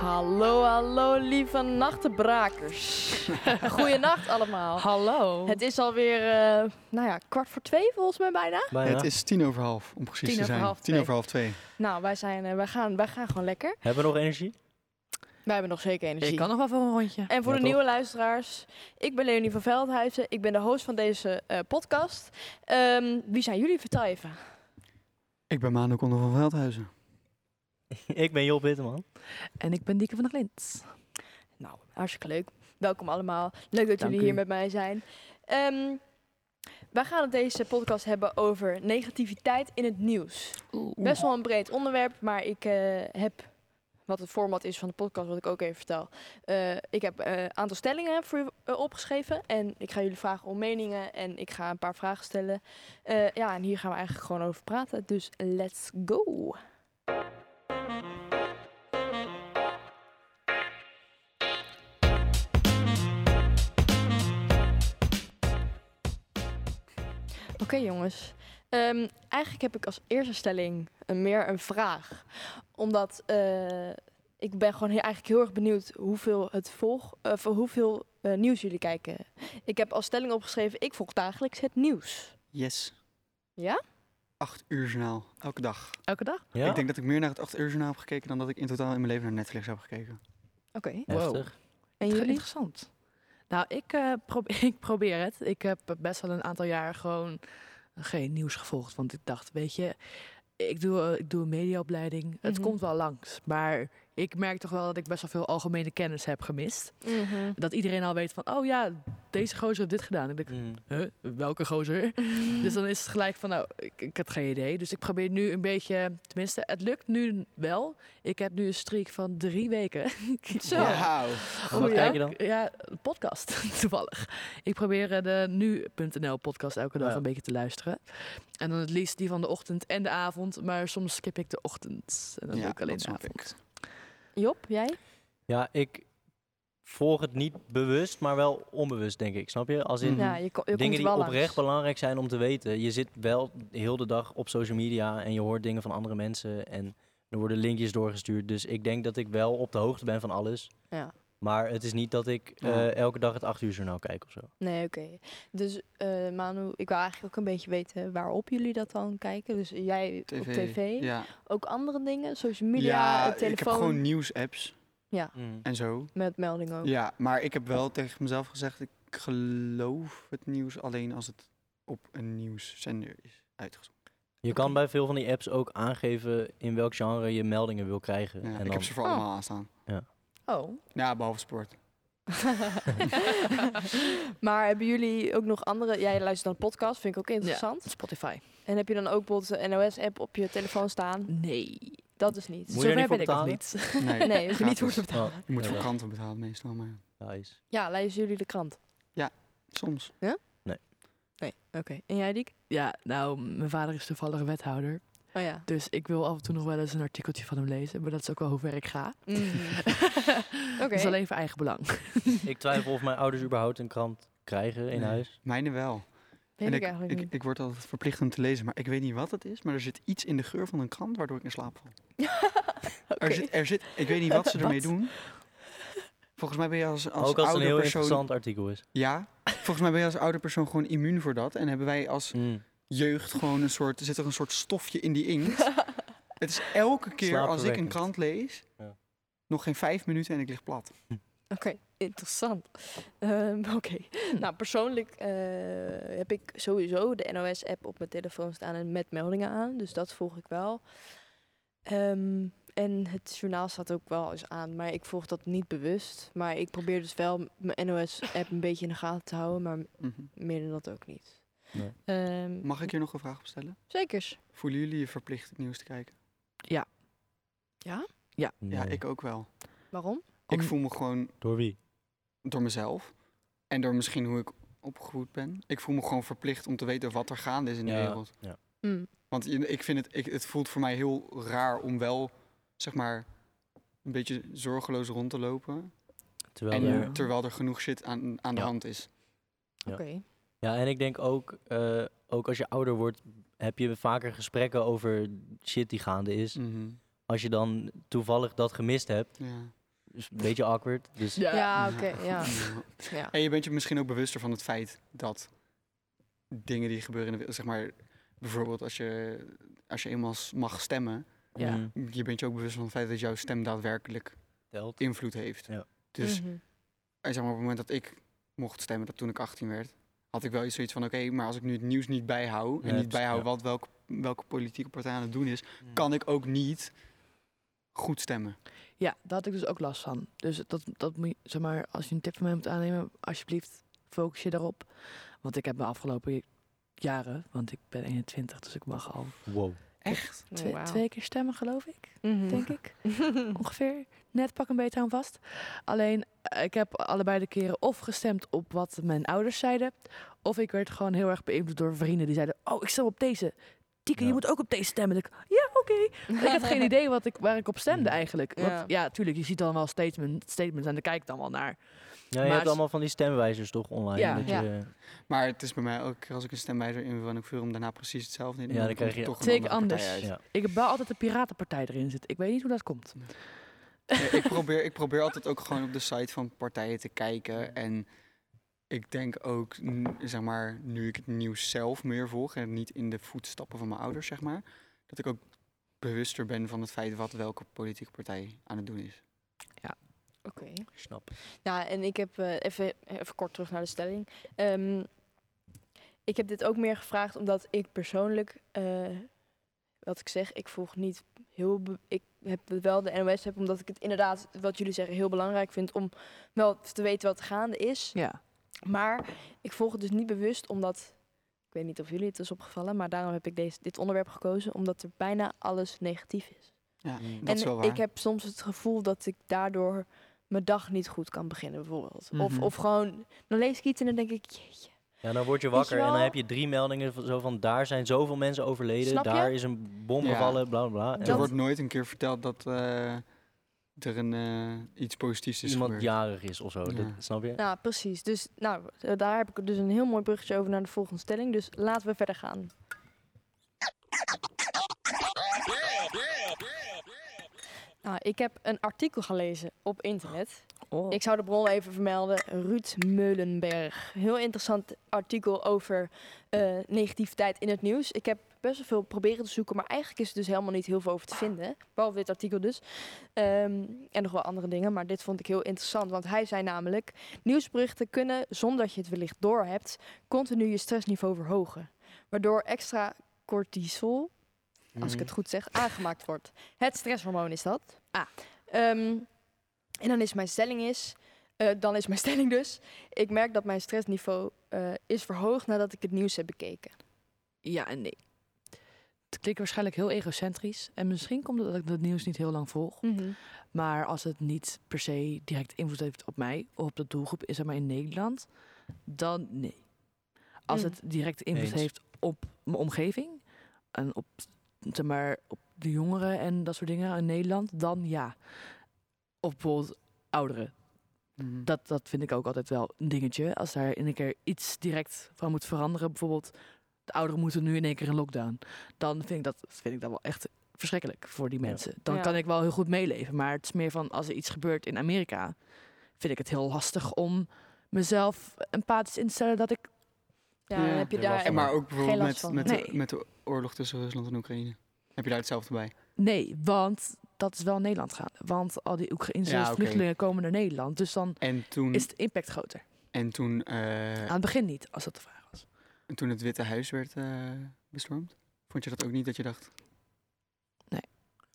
Hallo, hallo, lieve nachtenbrakers. Goeienacht allemaal. Hallo. Het is alweer, eh nou ja, kwart voor twee volgens mij bijna. Bijna. Het is tien over half, om precies Tien te over zijn. half tien twee. over half twee. Nou, wij, zijn, eh, wij, gaan, wij gaan gewoon lekker. Hebben we nog energie? Wij hebben nog zeker energie. Ik kan nog wel voor een rondje. En voor Ja, de toch? nieuwe luisteraars, ik ben Leonie van Veldhuizen. Ik ben de host van deze eh, podcast. Ehm, wie zijn jullie? Vertel even. Ik ben Manu Konder van Veldhuizen. ik ben Job Witteman. En ik ben Dieke van der Glint. Nou, hartstikke leuk. Welkom allemaal. Leuk dat Dank jullie u. hier met mij zijn. Ehm, wij gaan het deze podcast hebben over negativiteit in het nieuws. Best wel een breed onderwerp, maar ik eh, heb, wat het format is van de podcast, wat ik ook even vertel. Eh, ik heb een aantal stellingen voor u eh, opgeschreven en ik ga jullie vragen om meningen en ik ga een paar vragen stellen. Eh, ja, en hier gaan we eigenlijk gewoon over praten, dus let's go. Oké jongens, Ehm, eigenlijk heb ik als eerste stelling een, meer een vraag. Omdat eh, ik ben gewoon heel, eigenlijk heel erg benieuwd hoeveel, het volg, eh, voor hoeveel eh, nieuws jullie kijken. Ik heb als stelling opgeschreven, ik volg dagelijks het nieuws. Yes. Ja? Acht uur journaal, elke dag. Elke dag? Ja? Ik denk dat ik meer naar het acht uur journaal heb gekeken dan dat ik in totaal in mijn leven naar Netflix heb gekeken. Oké. Heftig. En Ge- jullie? Interessant. Nou, ik, eh, probe- ik probeer het. Ik heb best wel een aantal jaar gewoon geen nieuws gevolgd. Want ik dacht, weet je, ik doe, eh, ik doe een mediaopleiding. Het Mhm. komt wel langs. Maar ik merk toch wel dat ik best wel veel algemene kennis heb gemist. Mhm. Dat iedereen al weet van, oh ja, deze gozer heeft dit gedaan. Ik denk, Mm. huh, welke gozer? Dus dan is het gelijk van, nou, ik, ik heb geen idee. Dus ik probeer nu een beetje, tenminste, het lukt nu wel. Ik heb nu een streak van drie weken. Zo. En wat kijk je dan? Ja, een podcast, toevallig. Ik probeer eh, de nu.nl podcast elke dag Ja. een beetje te luisteren. En dan het liefst die van de ochtend en de avond. Maar soms skip ik de ochtend. En dan doe ik alleen de avond. Job, jij? Ja, ik volg het niet bewust, maar wel onbewust, denk ik. Snap je? Als in. Ja, je, ko- je dingen die oprecht langs. belangrijk zijn om te weten. Je zit wel heel de dag op social media en je hoort dingen van andere mensen. En er worden linkjes doorgestuurd. Dus ik denk dat ik wel op de hoogte ben van alles. Ja. Maar het is niet dat ik Ja. eh, elke dag het 8 uur journaal kijk of zo. Nee, oké. Dus eh, Manu, ik wou eigenlijk ook een beetje weten waarop jullie dat dan kijken. Dus jij op tv, Ja, ook andere dingen, social media, ja eh, ik heb telefoon, gewoon nieuws-apps ja, Mm. en zo. met meldingen ook. Ja, maar ik heb wel tegen mezelf gezegd, ik geloof het nieuws alleen als het op een nieuwszender is uitgezonden. Je kan bij veel van die apps ook aangeven in welk genre je meldingen wil krijgen. Ja, en ik dan, heb ze voor Oh. allemaal aanstaan. Oh. Ja, behalve sport. maar hebben jullie ook nog andere... Jij luistert dan podcast, vind ik ook interessant. Ja, Spotify. En heb je dan ook bijvoorbeeld de NOS-app op je telefoon staan? Nee. Dat is niet. Moet je er Zover niet ben ik nog niet. Nee, Nee, je niet te betalen. Oh, Je moet ja, voor kranten betalen meestal, maar Nice. Ja, lezen jullie de krant? soms. Nee. Oké. En jij, Diek? Ja, nou, mijn vader is toevallig wethouder. Oh ja. Dus ik wil af en toe nog wel eens een artikeltje van hem lezen. Maar dat is ook wel hoe ver ik ga. Mhm. Oké. Dat is alleen voor eigen belang. Ik twijfel of mijn ouders überhaupt een krant krijgen in Nee. huis. Mijne wel. Weet en ik, ik, eigenlijk ik, niet. ik word altijd verplicht om te lezen, maar ik weet niet wat het is. Maar er zit iets in de geur van een krant waardoor ik in slaap val. Er, zit, er zit, ik weet niet wat ze ermee Wat? doen. Volgens mij ben je als, als ook als een heel persoon... interessant artikel is. Ja, volgens mij ben je als oude persoon gewoon immuun voor dat. En hebben wij als Mm. Jeugd gewoon een soort... Er zit er een soort stofje in die inkt. het is elke keer als ik een krant lees... Ja. nog geen vijf minuten en ik lig plat. Oké, interessant. Ehm, Oké. Nou, persoonlijk eh, heb ik sowieso de NOS-app op mijn telefoon staan en met meldingen aan. Dus dat volg ik wel. Ehm, en het journaal staat ook wel eens aan, maar ik volg dat niet bewust. Maar ik probeer dus wel mijn NOS-app een beetje in de gaten te houden, maar Mhm. meer dan dat ook niet. Nee. Ehm, Mag ik hier nog een vraag op stellen? Zekers. Voelen jullie je verplicht het nieuws te kijken? Ja? Ja, Nee. ik ook wel. Waarom? Ik Om- voel me gewoon... Door wie? door mezelf en door misschien hoe ik opgevoed ben. Ik voel me gewoon verplicht om te weten wat er gaande is in de Ja, wereld. ja. Mm. Want ik vind het, ik, het voelt voor mij heel raar om wel, zeg maar, een beetje zorgeloos rond te lopen. Terwijl en er, terwijl er genoeg shit aan, aan de Ja. hand is. Ja. Oké. Ja, en ik denk ook, eh, ook als je ouder wordt, heb je vaker gesprekken over shit die gaande is. Mhm. Als je dan toevallig dat gemist hebt, Ja. is een beetje awkward. Dus Ja, Ja. oké, ja. Ja. ja. En je bent je misschien ook bewuster van het feit dat dingen die gebeuren in de wereld, zeg maar, bijvoorbeeld als je, als je eenmaal mag stemmen, Ja. mm, je bent je ook bewust van het feit dat jouw stem daadwerkelijk telt. invloed heeft. Ja. Dus Mhm. en zeg maar, op het moment dat ik mocht stemmen, dat toen ik 18 werd, had ik wel iets zoiets van, oké, maar als ik nu het nieuws niet bijhoud en Ja, niet bijhoud ja. wat welke, welke politieke partij aan het doen is, Mm. kan ik ook niet goed stemmen. Ja, daar had ik dus ook last van. Dus dat, dat moet je, zeg maar, als je een tip van mij moet aannemen, alsjeblieft, focus je daarop. Want ik heb de afgelopen jaren, want ik ben 21, dus ik mag al Wow. Echt? Oh, twee, keer stemmen, geloof ik. Mhm. Denk ik. Ongeveer. Net pak een beetje aan vast. Alleen, eh, ik heb allebei de keren of gestemd op wat mijn ouders zeiden. Of ik werd gewoon heel erg beïnvloed door vrienden die zeiden: Oh, ik stem op deze. Tieke, Ja. je moet ook op deze stemmen. En ik, ja, oké. ik had geen idee wat ik, waar ik op stemde eigenlijk. Ja. Want ja, tuurlijk, je ziet dan wel statement, statements en daar kijk ik dan wel naar. Ja, je Maar hebt allemaal van die stemwijzers toch online? Ja. dat Ja. je, Maar het is bij mij keer als ik een stemwijzer invul en ik vul hem daarna precies hetzelfde in. Ja, dan krijg je toch een twee andere keer partij anders. uit. ja. Ik heb wel altijd de Piratenpartij erin zitten. Ik weet niet hoe dat komt. Ik, probeer, ik probeer altijd ook gewoon op de site van partijen te kijken. En ik denk ook, zeg maar, nu ik het nieuws zelf meer volg en niet in de voetstappen van mijn ouders, zeg maar, dat ik ook bewuster ben van het feit wat welke politieke partij aan het doen is. Oké. Snap. Ja, en ik heb eh, even, even kort terug naar de stelling. Ehm, ik heb dit ook meer gevraagd omdat ik persoonlijk, eh, wat ik zeg, ik volg niet heel. ik heb wel de NOS heb omdat ik het inderdaad, wat jullie zeggen, heel belangrijk vind om wel te weten wat er gaande is. Ja. Maar ik volg het dus niet bewust omdat. Ik weet niet of jullie het is opgevallen, maar daarom heb ik deze, dit onderwerp gekozen, omdat er bijna alles negatief is. Ja, Mm. dat en is wel waar. ik heb soms het gevoel dat ik daardoor mijn dag niet goed kan beginnen, bijvoorbeeld. Of, Mhm. of gewoon, dan lees ik iets en dan denk ik, jeetje. Ja, dan word je wakker en dan heb je drie meldingen van, zo van daar zijn zoveel mensen overleden, daar is een bom Ja. gevallen, bla bla bla. En er dat- wordt nooit een keer verteld dat eh, er een, eh, iets positiefs is iemand gebeurd. jarig is of zo. Ja. Dat, snap je? Nou, precies. Dus nou, eh, daar heb ik dus een heel mooi bruggetje over naar de volgende stelling. Dus laten we verder gaan. Nou, ik heb een artikel gelezen op internet. Oh. Ik zou de bron even vermelden. Ruud Meulenberg. Heel interessant artikel over eh, negativiteit in het nieuws. Ik heb best wel veel proberen te zoeken, maar eigenlijk is er dus helemaal niet heel veel over te vinden. Behalve dit artikel dus. Ehm, en nog wel andere dingen, maar dit vond ik heel interessant. Want hij zei namelijk, nieuwsberichten kunnen, zonder dat je het wellicht doorhebt, continu je stressniveau verhogen. Waardoor extra cortisol, als ik het goed zeg, aangemaakt wordt. Het stresshormoon is dat. Ah. Ehm, en dan is mijn stelling is, eh, dan is mijn stelling dus, ik merk dat mijn stressniveau eh, is verhoogd nadat ik het nieuws heb bekeken. Ja en nee. Het klinkt waarschijnlijk heel egocentrisch. En misschien komt het dat ik het nieuws niet heel lang volg. Maar als het niet per se direct invloed heeft op mij of op de doelgroep, is er maar in Nederland, dan nee. Als Mm. het direct invloed Eens. heeft op mijn omgeving en op, maar, op de jongeren en dat soort dingen in Nederland, dan ja. Of bijvoorbeeld ouderen. Mhm. Dat, dat vind ik ook altijd wel een dingetje. Als daar in een keer iets direct van moet veranderen, bijvoorbeeld de ouderen moeten nu in één keer een lockdown, dan vind ik dat, vind ik dat wel echt verschrikkelijk voor die Ja. mensen. Dan Ja. kan ik wel heel goed meeleven. Maar het is meer van als er iets gebeurt in Amerika, vind ik het heel lastig om mezelf empathisch in te stellen dat ik. Ja, heb je daar... En maar ook bijvoorbeeld last met, van. met, Nee. de, met de oorlog tussen Rusland en Oekraïne. Heb je daar hetzelfde bij? Nee, want dat is wel Nederland gaan. Want al die Oekraïnse Ja, vluchtelingen komen naar Nederland. Dus dan En toen, is de impact groter. en toen, eh, Aan het begin niet, als dat de vraag was. en toen het Witte Huis werd eh, bestormd, vond je dat ook niet dat je dacht... Ja,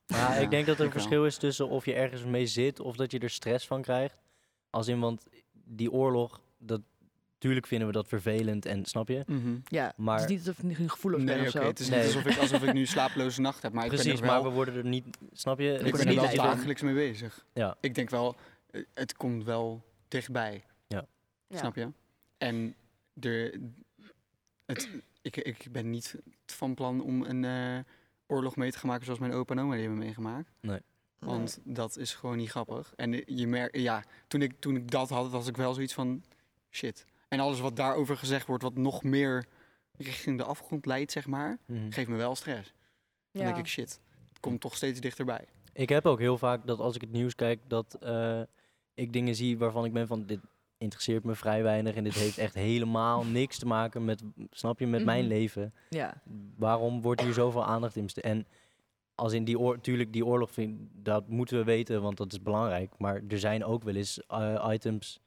Ja, ik denk dat er een verschil is tussen of je ergens mee zit of dat je er stress van krijgt. Als in, want die oorlog, dat, tuurlijk vinden we dat vervelend en snap je? Ja, Maar- het is niet alsof ik nu gevoelig ben Nee, of oké. zo. Het is Nee. niet alsof ik, alsof ik nu slaaploze nacht heb, maar ik Precies, ben er wel, maar we worden er niet, snap je? ik ben er niet wel dagelijks mee bezig. Ja. Ik denk wel, eh, het komt wel dichtbij. Ja. Snap je? En de, het, ik, ik ben niet van plan om een eh, oorlog mee te gaan maken zoals mijn opa en oma die hebben meegemaakt. Want dat is gewoon niet grappig. En je merkt, ja, toen ik, toen ik dat had, was ik wel zoiets van shit. En alles wat daarover gezegd wordt, wat nog meer richting de afgrond leidt, zeg maar, Mhm. geeft me wel stress. Dan Ja. denk ik shit, het komt toch steeds dichterbij. Ik heb ook heel vaak dat als ik het nieuws kijk, dat eh, ik dingen zie waarvan ik ben van dit interesseert me vrij weinig en dit heeft echt helemaal niks te maken met, snap je, met mijn Mhm. leven. Ja. Waarom wordt hier zoveel aandacht in besteed? En als in die oor, tuurlijk die oorlog, vind, dat moeten we weten, want dat is belangrijk. Maar er zijn ook wel eens eh, items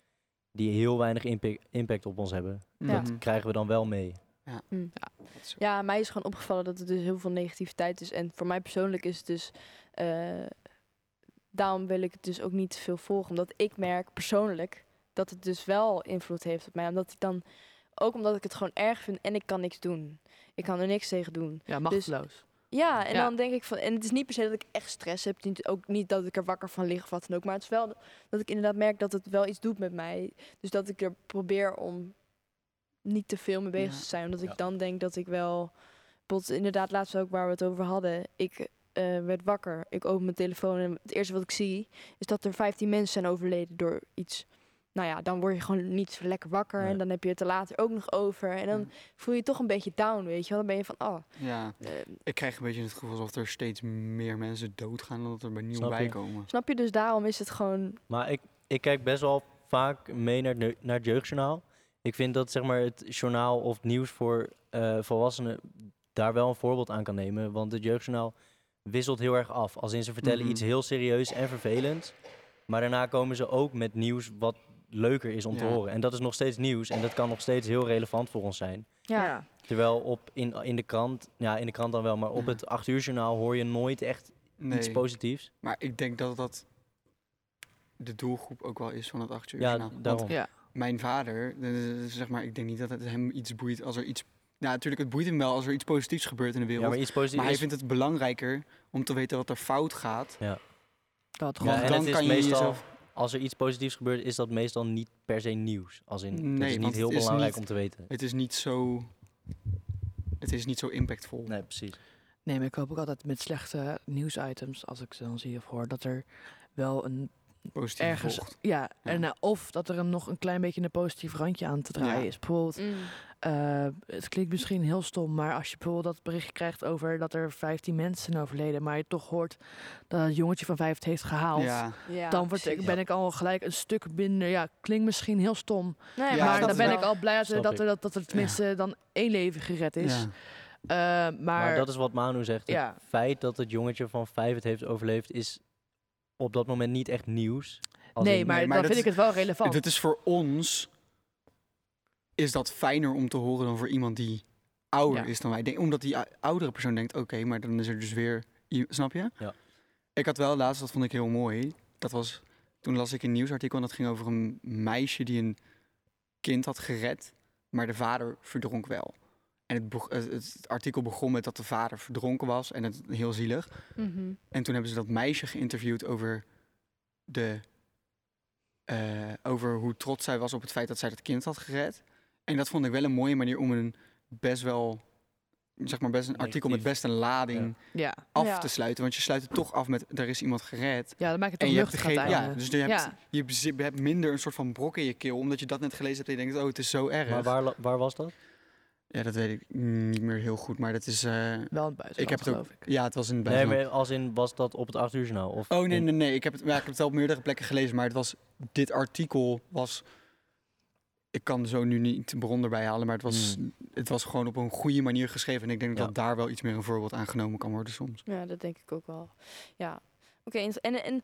die heel weinig impa- impact op ons hebben. Ja. Dat krijgen we dan wel mee. Mm. Dat is zo. Ja, mij is gewoon opgevallen dat er dus heel veel negativiteit is. En voor mij persoonlijk is het dus... eh, daarom wil ik het dus ook niet te veel volgen. Omdat ik merk persoonlijk dat het dus wel invloed heeft op mij. Omdat ik dan... Ook omdat ik het gewoon erg vind en ik kan niks doen. Ik kan er niks tegen doen. Ja, machteloos. Ja, en Ja. dan denk ik van... En het is niet per se dat ik echt stress heb. Niet, ook niet dat ik er wakker van lig of wat dan ook. Maar het is wel dat ik inderdaad merk dat het wel iets doet met mij. Dus dat ik er probeer om niet te veel mee bezig Ja. te zijn. Omdat Ja. ik dan denk dat ik wel... Bijvoorbeeld inderdaad laatst ook waar we het over hadden. Ik eh, werd wakker. Ik open mijn telefoon en het eerste wat ik zie... is dat er 15 mensen zijn overleden door iets... Nou ja, dan word je gewoon niet zo lekker wakker. Nee. En dan heb je het er later ook nog over. En dan Ja. voel je je toch een beetje down, weet je wel. Dan ben je van, oh... Ja, eh, ik krijg een beetje het gevoel alsof er steeds meer mensen doodgaan dan dat er bij nieuw Snap je? bij komen. Snap je? Dus daarom is het gewoon... Maar ik, ik kijk best wel vaak mee naar, naar het jeugdjournaal. Ik vind dat zeg maar, het journaal of het nieuws voor eh, volwassenen daar wel een voorbeeld aan kan nemen. Want het jeugdjournaal wisselt heel erg af. Als in ze vertellen Mhm. iets heel serieus en vervelends. Maar daarna komen ze ook met nieuws wat leuker is om te Ja. horen. En dat is nog steeds nieuws en dat kan nog steeds heel relevant voor ons zijn. Ja, Terwijl op in, in de krant, ja in de krant dan wel, maar op Ja. het 8 uur journaal hoor je nooit echt iets positiefs. maar ik denk dat dat de doelgroep ook wel is van het 8 uur Ja, journaal. Daarom. Ja. mijn vader, zeg maar, ik denk niet dat het hem iets boeit als er iets... Nou, natuurlijk, het boeit hem wel als er iets positiefs gebeurt in de wereld. Ja, maar iets positiefs. maar hij vindt het belangrijker om te weten wat er fout gaat. Dat Ja, gewoon. Want en dan het is kan je meestal, jezelf- als er iets positiefs gebeurt, is dat meestal niet per se nieuws. Als in, dat Nee, is niet heel het is belangrijk niet- om te weten. Het is niet zo... Het is niet zo impactvol. Nee, precies. Nee, maar ik hoop ook altijd met slechte nieuwsitems, als ik ze dan zie of hoor, dat er wel een Positief ergens. Ja, en, eh, of dat er een, nog een klein beetje een positief randje aan te draaien Ja. is. Bijvoorbeeld, Mm. eh, het klinkt misschien heel stom, maar als je bijvoorbeeld dat bericht krijgt over dat er 15 mensen zijn overleden, maar je toch hoort dat het jongetje van vijf het heeft gehaald. Ja, ja, Dan word ik, ben ik al gelijk een stuk minder. Ja, klinkt misschien heel stom. Nee, Ja, maar dan ben wel. ik al blij dat, er, dat, er, dat, dat er tenminste dan één leven gered is. ja. Eh, maar, Maar, dat is wat Manu zegt. Het feit dat het jongetje van vijf het heeft overleefd, is op dat moment niet echt nieuws. Als nee, in- maar, nee, maar dan dat vind ik het wel relevant. Dit is voor ons... Is dat fijner om te horen dan voor iemand die ouder Ja. is dan wij. Denk, omdat die ou- oudere persoon denkt, oké, maar dan is er dus weer... Snap je? Ja. Ik had wel laatst, dat vond ik heel mooi. Dat was... Toen las ik een nieuwsartikel en dat ging over een meisje die een kind had gered, maar de vader verdronk wel. En het, het, het artikel begon met dat de vader verdronken was en het heel zielig. Mhm. En toen hebben ze dat meisje geïnterviewd over, de, eh, over hoe trots zij was op het feit dat zij dat kind had gered. En dat vond ik wel een mooie manier om een best wel, zeg maar best een artikel met best een lading ja. af Ja. te sluiten. Want je sluit het toch af met, er is iemand gered. ja, dan maak je het En toch luchtig ja, dus je hebt, Ja. je hebt minder een soort van brok in je keel, omdat je dat net gelezen hebt en je denkt, oh, het is zo erg. Maar waar, waar was dat? Ja, dat weet ik niet meer heel goed, maar dat is... eh, Wel een buitenland, ik heb het ook, geloof ik. ja, het was in het Nee, buitenland. maar als in, was dat op het 8 uur journaal? Of Oh nee, in- nee, nee. Ik heb, het, ja, ik heb het wel op meerdere plekken gelezen, maar het was, dit artikel was... Ik kan zo nu niet de bron erbij halen, maar het was, het was gewoon op een goede manier geschreven. En ik denk Ja. dat daar wel iets meer een voorbeeld aan genomen kan worden soms. Ja, dat denk ik ook wel. Ja, oké. en- en, en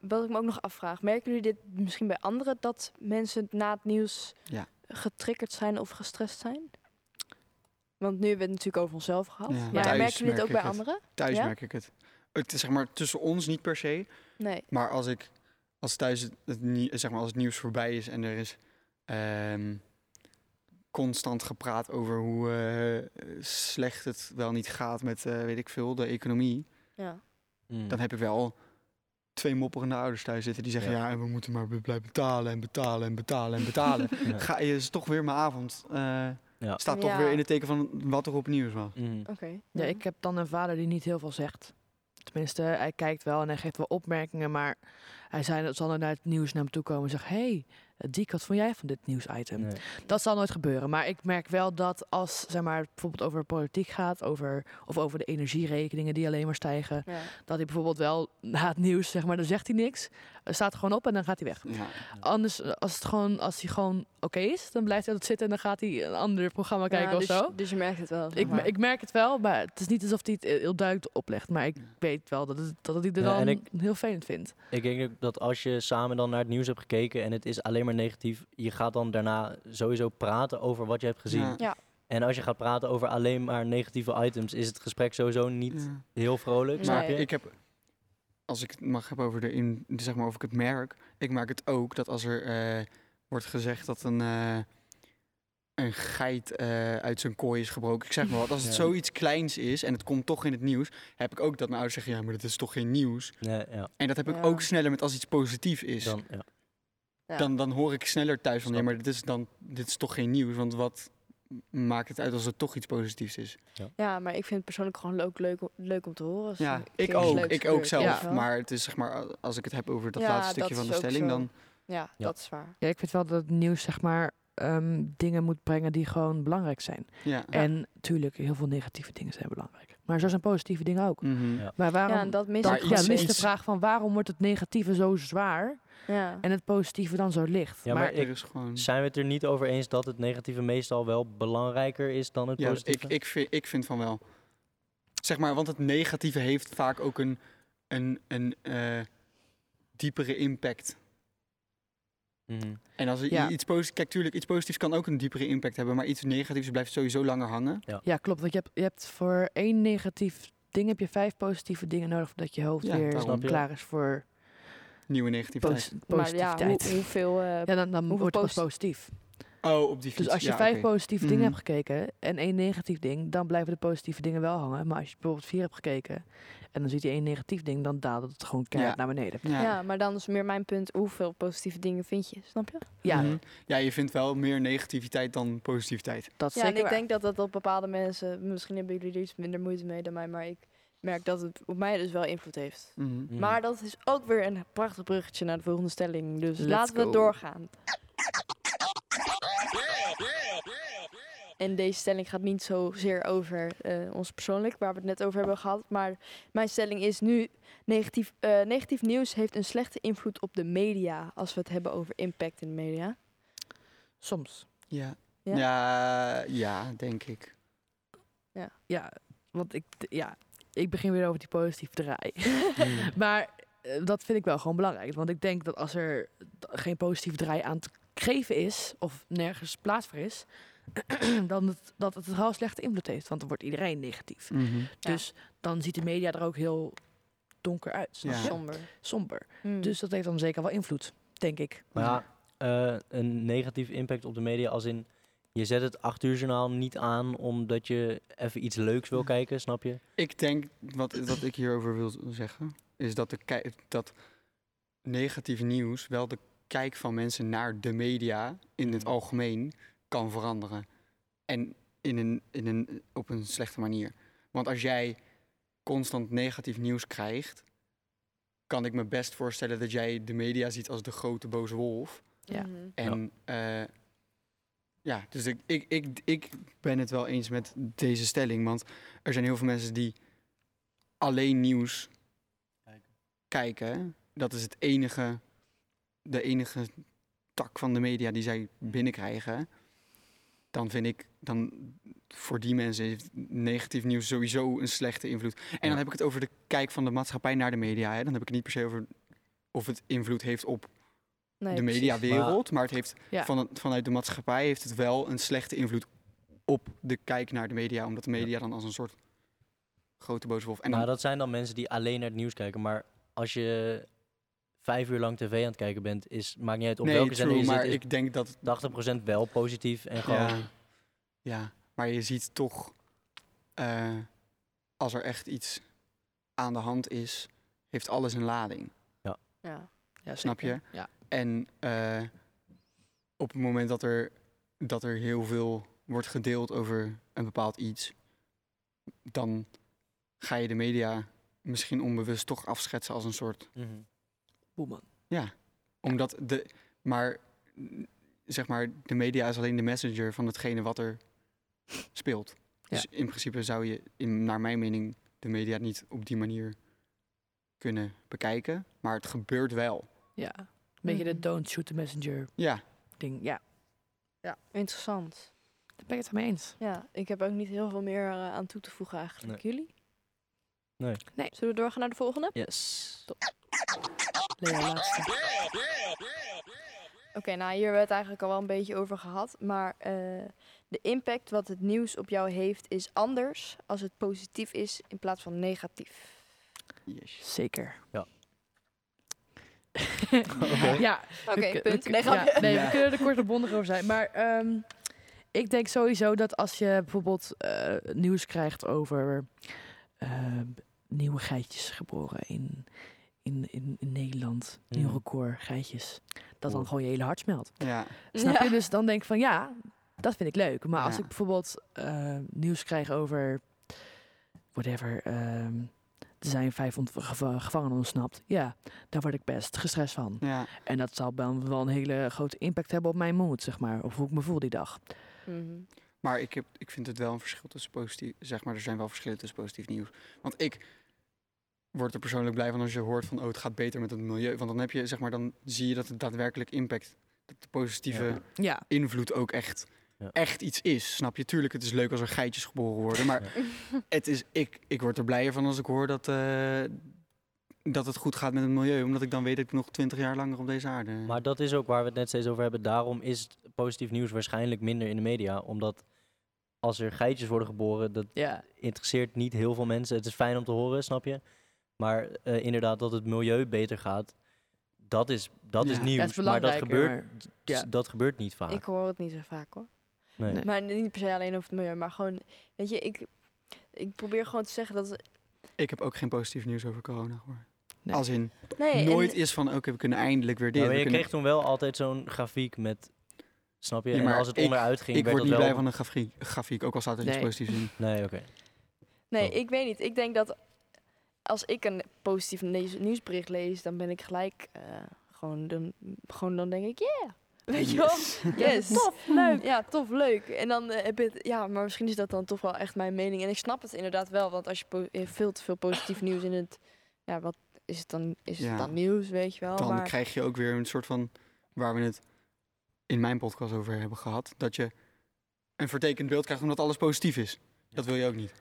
wat ik me ook nog afvraag, merken jullie dit misschien bij anderen dat mensen na het nieuws Ja. getriggerd zijn of gestrest zijn? Want nu hebben we het natuurlijk over onszelf gehad. Ja, maar thuis merken jullie het ook bij het. anderen? Thuis Ja? merk ik het. Het is zeg maar tussen ons niet per se, Nee. maar als ik als thuis het, zeg maar als het nieuws voorbij is en er is ehm, constant gepraat over hoe eh, slecht het wel niet gaat met, eh, weet ik veel, de economie. Ja. Mm. dan heb ik wel twee mopperende ouders thuis zitten die zeggen... Ja. ja, en we moeten maar blijven betalen en betalen en betalen en betalen. Ja. Ga je is toch weer mijn avond. eh, Ja. Staat toch Ja. weer in het teken van wat er op nieuws was. Mhm. Oké. Ja, ik heb dan een vader die niet heel veel zegt. Tenminste, hij kijkt wel en hij geeft wel opmerkingen, maar hij zei, dat zal er naar het nieuws naar hem toe komen en zeggen: hey, Diek, wat vond jij van dit nieuwsitem? Nee. Dat zal nooit gebeuren. Maar ik merk wel dat als zeg maar, het bijvoorbeeld over politiek gaat, over, of over de energierekeningen die alleen maar stijgen, Ja. dat hij bijvoorbeeld wel na het nieuws, zeg maar, dan zegt hij niks, eh, staat gewoon op en dan gaat hij weg. Ja. Anders, eh, als, het gewoon, als hij gewoon oké is, dan blijft hij altijd zitten en dan gaat hij een ander programma kijken Ja, of dus, zo. Dus je merkt het wel. Ik, maar. ik merk het wel, maar het is niet alsof hij het heel duidelijk oplegt. Maar ik Ja. weet wel dat, het, dat hij er Ja, dan ik- heel vervelend vindt. Ik denk dat als je samen dan naar het nieuws hebt gekeken en het is alleen maar negatief, je gaat dan daarna sowieso praten over wat je hebt gezien. Ja. Ja. En als je gaat praten over alleen maar negatieve items, is het gesprek sowieso niet Ja. heel vrolijk. Nee. snap Maar ik heb, als ik het mag hebben over de in, zeg maar of ik het merk, ik merk het ook dat als er eh, wordt gezegd dat een, eh, een geit eh, uit zijn kooi is gebroken, ik zeg maar wat, als het Ja. zoiets kleins is en het komt toch in het nieuws, heb ik ook dat mijn ouders zeggen, ja, maar dat is toch geen nieuws. Nee, ja, En dat heb ik ook sneller met als iets positief is. dan, ja. Ja. Dan, dan hoor ik sneller thuis van, ja, maar dit is, dan, dit is toch geen nieuws, want wat maakt het uit als het toch iets positiefs is? Ja, maar ik vind het persoonlijk gewoon leuk, leuk, leuk om te horen. als Ja, er ik ook. Ik ook zelf. wel. Maar het is zeg maar, als ik het heb over dat Ja, laatste dat stukje van de stelling, zo. dan Ja, Ja. dat is waar. Ja, ik vind wel dat het nieuws zeg maar ehm, dingen moet brengen die gewoon belangrijk zijn. ja. En natuurlijk, heel veel negatieve dingen zijn belangrijk. Maar zo zijn positieve dingen ook. Mhm. Ja. Maar waarom... Ja, en dat mis dan, Maar ik ja, de vraag van waarom wordt het negatieve zo zwaar Ja. en het positieve dan zo licht? Ja, maar maar ik- er is gewoon... Zijn we het er niet over eens dat het negatieve meestal wel belangrijker is dan het Ja, ik, positieve? ik, vind, ik vind van wel. Zeg maar, want het negatieve heeft vaak ook een, een, een eh, diepere impact. Mhm. En als Ja. iets positiefs... Kijk, tuurlijk, iets positiefs kan ook een diepere impact hebben, maar iets negatiefs blijft sowieso langer hangen. Ja, klopt. Want je hebt, je hebt voor één negatief ding heb je vijf positieve dingen nodig voordat je hoofd Ja, weer klaar is voor Nieuwe negativiteit. posi- Maar ja, positiviteit. hoe, hoeveel... eh, ja, dan, dan hoeveel wordt het posi- positief. Oh, op die fiets. Dus als je ja, vijf positieve Mhm. dingen hebt gekeken en één negatief ding, dan blijven de positieve dingen wel hangen. Maar als je bijvoorbeeld vier hebt gekeken en dan ziet je één negatief ding, dan daalt het gewoon keihard Ja. naar beneden. Ja. ja. maar dan is meer mijn punt, hoeveel positieve dingen vind je? Snap je? Ja, Mhm. ja, je vindt wel meer negativiteit dan positiviteit. dat Ja, en ik waar. denk dat dat op bepaalde mensen, misschien hebben jullie er iets minder moeite mee dan mij, maar ik merk dat het op mij dus wel invloed heeft. Mhm. Mhm. Maar dat is ook weer een prachtig bruggetje naar de volgende stelling. Dus Let's laten we go. doorgaan. En deze stelling gaat niet zozeer over eh, ons persoonlijk, waar we het net over hebben gehad. Maar mijn stelling is nu: negatief, eh, negatief nieuws heeft een slechte invloed op de media. Als we het hebben over impact in de media. Soms. Ja. Ja? Ja? Ja, denk ik. Ja, want ik, ja, ik begin weer over die positieve draai. Mhm. maar eh, dat vind ik wel gewoon belangrijk. Want ik denk dat als er geen positieve draai aan te geven is, of nergens plaats voor is, dan het, dat het wel slechte invloed heeft. Want dan wordt iedereen negatief. Mhm. Dus dan ziet de media er ook heel donker uit. Ja. Somber. Somber. Hmm. Dus dat heeft dan zeker wel invloed, denk ik. Maar ja, eh, een negatief impact op de media als in... Je zet het acht uur journaal niet aan omdat je even iets leuks wil kijken, snap je? Ik denk, wat, wat ik hierover wil zeggen, is dat, de dat negatief nieuws wel de kijk van mensen naar de media in het Mhm. algemeen kan veranderen. En in een, in een, op een slechte manier. Want als jij constant negatief nieuws krijgt, kan ik me best voorstellen dat jij de media ziet als de grote boze wolf. Ja. Mhm. En ja, ja dus ik, ik, ik, ik ben het wel eens met deze stelling. Want er zijn heel veel mensen die alleen nieuws kijken. Dat is het enige, de enige tak van de media die zij binnenkrijgen. Dan vind ik, dan voor die mensen heeft negatief nieuws sowieso een slechte invloed. En Ja. dan heb ik het over de kijk van de maatschappij naar de media. Hè. Dan heb ik het niet per se over of het invloed heeft op Nee, de mediawereld. Maar het heeft Ja. van het, vanuit de maatschappij heeft het wel een slechte invloed op de kijk naar de media. Omdat de media dan als een soort grote boze wolf. En dan, nou, dat zijn dan mensen die alleen naar het nieuws kijken. Maar als je vijf uur lang tv aan het kijken bent, is, maakt niet uit op nee, welke zender je maar zit, ik denk dat... 80% wel positief en gewoon... Ja, ja, maar je ziet toch, eh, als er echt iets aan de hand is, heeft alles een lading. Ja. Ja. Ja, Snap zeker. je? Ja. En eh, op het moment dat er, dat er heel veel wordt gedeeld over een bepaald iets, dan ga je de media misschien onbewust toch afschetsen als een soort. Mhm. Boeman. Ja, omdat de. Maar zeg maar, de media is alleen de messenger van hetgene wat er speelt. Ja. Dus in principe zou je, in, naar mijn mening, de media niet op die manier kunnen bekijken. Maar het gebeurt wel. Ja. Een beetje de Mhm. don't shoot the messenger Ja, ding. Ja, Interessant. daar ben ik het mee eens. Ja, ik heb ook niet heel veel meer eh, aan toe te voegen eigenlijk. Jullie? Nee. Nee. Zullen we doorgaan naar de volgende? Yes. Leo, laatste. Oké, nou hier hebben we het eigenlijk al wel een beetje over gehad. Maar eh, de impact wat het nieuws op jou heeft is anders als het positief is in plaats van negatief. yes. Zeker. Ja. Ja, Oké, punt. Nee, ja, grapje. nee, Ja. we kunnen er kort en bondig over zijn. Maar ehm, ik denk sowieso dat als je bijvoorbeeld eh, nieuws krijgt over eh, nieuwe geitjes geboren in, in, in, in Nederland, nieuw Mhm. record geitjes, dat dan gewoon je hele hart smelt. Ja, Snap Ja. je? Dus dan denk ik van ja, dat vind ik leuk. Maar als Ja. ik bijvoorbeeld eh, nieuws krijg over whatever, ehm, er zijn vijf gevangenen ontsnapt. Ja, daar word ik best gestrest van. ja. En dat zal dan wel een hele grote impact hebben op mijn mood, zeg maar. Of hoe ik me voel die dag. Mhm. Maar ik, heb, ik vind het wel een verschil tussen positief... Zeg maar, er zijn wel verschillen tussen positief nieuws. Want ik word er persoonlijk blij van als je hoort van... Oh, het gaat beter met het milieu. Want dan heb je, zeg maar, dan zie je dat het daadwerkelijk impact... Dat de positieve Ja. Ja, invloed ook echt, Ja. echt iets is. Snap je? Tuurlijk, het is leuk als er geitjes geboren worden. Maar het is, ik, ik word er blijer van als ik hoor dat, eh, dat het goed gaat met het milieu. Omdat ik dan weet dat ik nog twintig jaar langer op deze aarde... Maar dat is ook waar we het net steeds over hebben. Daarom is positief nieuws waarschijnlijk minder in de media. Omdat als er geitjes worden geboren, dat ja. interesseert niet heel veel mensen. Het is fijn om te horen, snap je? Maar eh, inderdaad, dat het milieu beter gaat, dat is, dat is nieuws. Dat is maar dat belangrijker, gebeurt, maar- ja. dat gebeurt niet vaak. Ik hoor het niet zo vaak hoor. Nee. Nee. Maar niet per se alleen over het milieu, maar gewoon, weet je, ik, ik probeer gewoon te zeggen dat... Ik heb ook geen positief nieuws over corona gehoord. Nee. Als in, Nee, en- nooit is van, oké, we kunnen eindelijk weer dit. Ja, maar je kunnen- kreeg toen wel altijd zo'n grafiek met, snap je? Ja, en maar als het ik- onderuit ging, ik werd word dat niet wel... blij van een grafiek, grafiek ook al staat er iets positiefs in. Nee, oké. Nee, Oh. ik weet niet. Ik denk dat als ik een positief nieuws- nieuwsbericht lees, dan ben ik gelijk eh, gewoon, dan, gewoon dan denk ik, yeah. Weet je wel? Yes. Tof, leuk. Ja, tof, leuk. En dan eh, heb je het, ja, maar misschien is dat dan toch wel echt mijn mening. En ik snap het inderdaad wel, want als je eh, veel te veel positief nieuws in het, ja, wat is het dan? Is Ja. het dan nieuws, weet je wel? Dan maar, krijg je ook weer een soort van, waar we het in mijn podcast over hebben gehad, dat je een vertekend beeld krijgt omdat alles positief is. Dat wil je ook niet.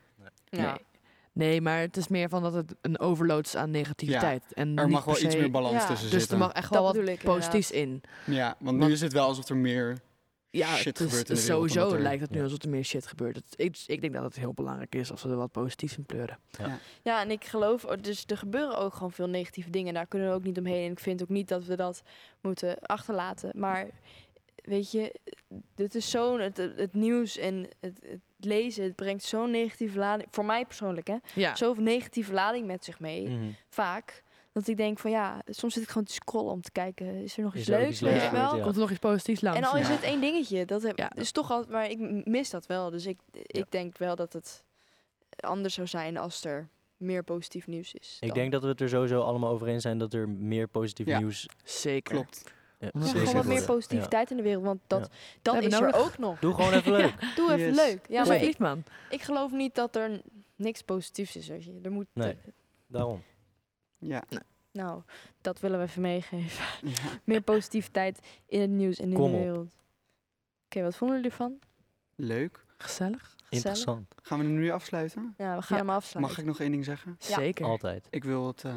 ja. Nee. Nee, maar het is meer van dat het een overload is aan negativiteit. en Er mag wel iets meer balans Ja, tussen Dus er zitten. mag echt Dat wel wat positiefs in. Ja, want nu Want- is het wel alsof er meer... Ja, Shit het is, gebeurt in de wereld, sowieso er- lijkt het nu Ja. alsof er meer shit gebeurt. Het, ik, ik denk dat het heel belangrijk is als we er wat positiefs in pleuren. Ja, en ik geloof, oh, dus er gebeuren ook gewoon veel negatieve dingen. Daar kunnen we ook niet omheen. En ik vind ook niet dat we dat moeten achterlaten. Maar weet je, dit is zo'n, het, het nieuws en het, het lezen, het brengt zo'n negatieve lading, voor mij persoonlijk hè, Ja, zoveel negatieve lading met zich mee, Mhm. vaak. Dat ik denk van ja, soms zit ik gewoon te scrollen om te kijken, is er nog Is iets ook leuks, iets leuks wel? ja. komt er nog iets positiefs langs. En al is Ja. het één dingetje, dat heb, Ja. is toch al, maar ik mis dat wel. Dus ik, ik denk wel dat het anders zou zijn als er meer positief nieuws is. Ik denk dat we het er sowieso allemaal over eens zijn dat er meer positief Ja. nieuws... Zeker. Klopt. Ja, Ja, Zeker gewoon wat meer positiviteit in de wereld, want dat, Ja. dat is er ook nog. Doe gewoon even leuk. Doe even Yes. leuk. Ja, maar ik, man. ik geloof niet dat er niks positiefs is. Weet je. Er moet, Nee. eh, Daarom. Ja. nou, dat willen we even meegeven. ja. meer positiviteit in het nieuws en in Kom de op. wereld. Oké, wat vonden jullie ervan? Leuk. Gezellig. Interessant. Gaan we hem nu afsluiten? Ja, we gaan Ja. hem afsluiten. Mag ik nog één ding zeggen? Ja. Zeker. Altijd. Ik wil het eh,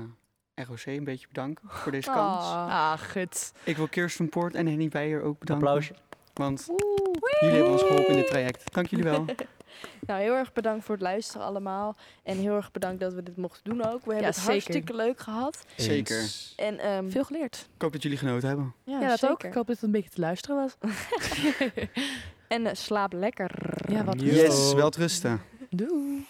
ROC een beetje bedanken voor deze kans. Ah. Ah, gut. Ik wil Kirsten Poort en Henny Beijer ook bedanken. Applausje. Want Oeh. jullie hebben ons geholpen in dit traject. Dank jullie wel. Nou, heel erg bedankt voor het luisteren allemaal. En heel erg bedankt dat we dit mochten doen ook. We hebben het zeker. hartstikke leuk gehad. Zeker. En, ehm, Veel geleerd. Ik hoop dat jullie genoten hebben. ja, Ja, dat ook. zeker. Ik hoop dat het een beetje te luisteren was. En eh, slaap lekker. ja, wat. Yes, wel rusten. Doei.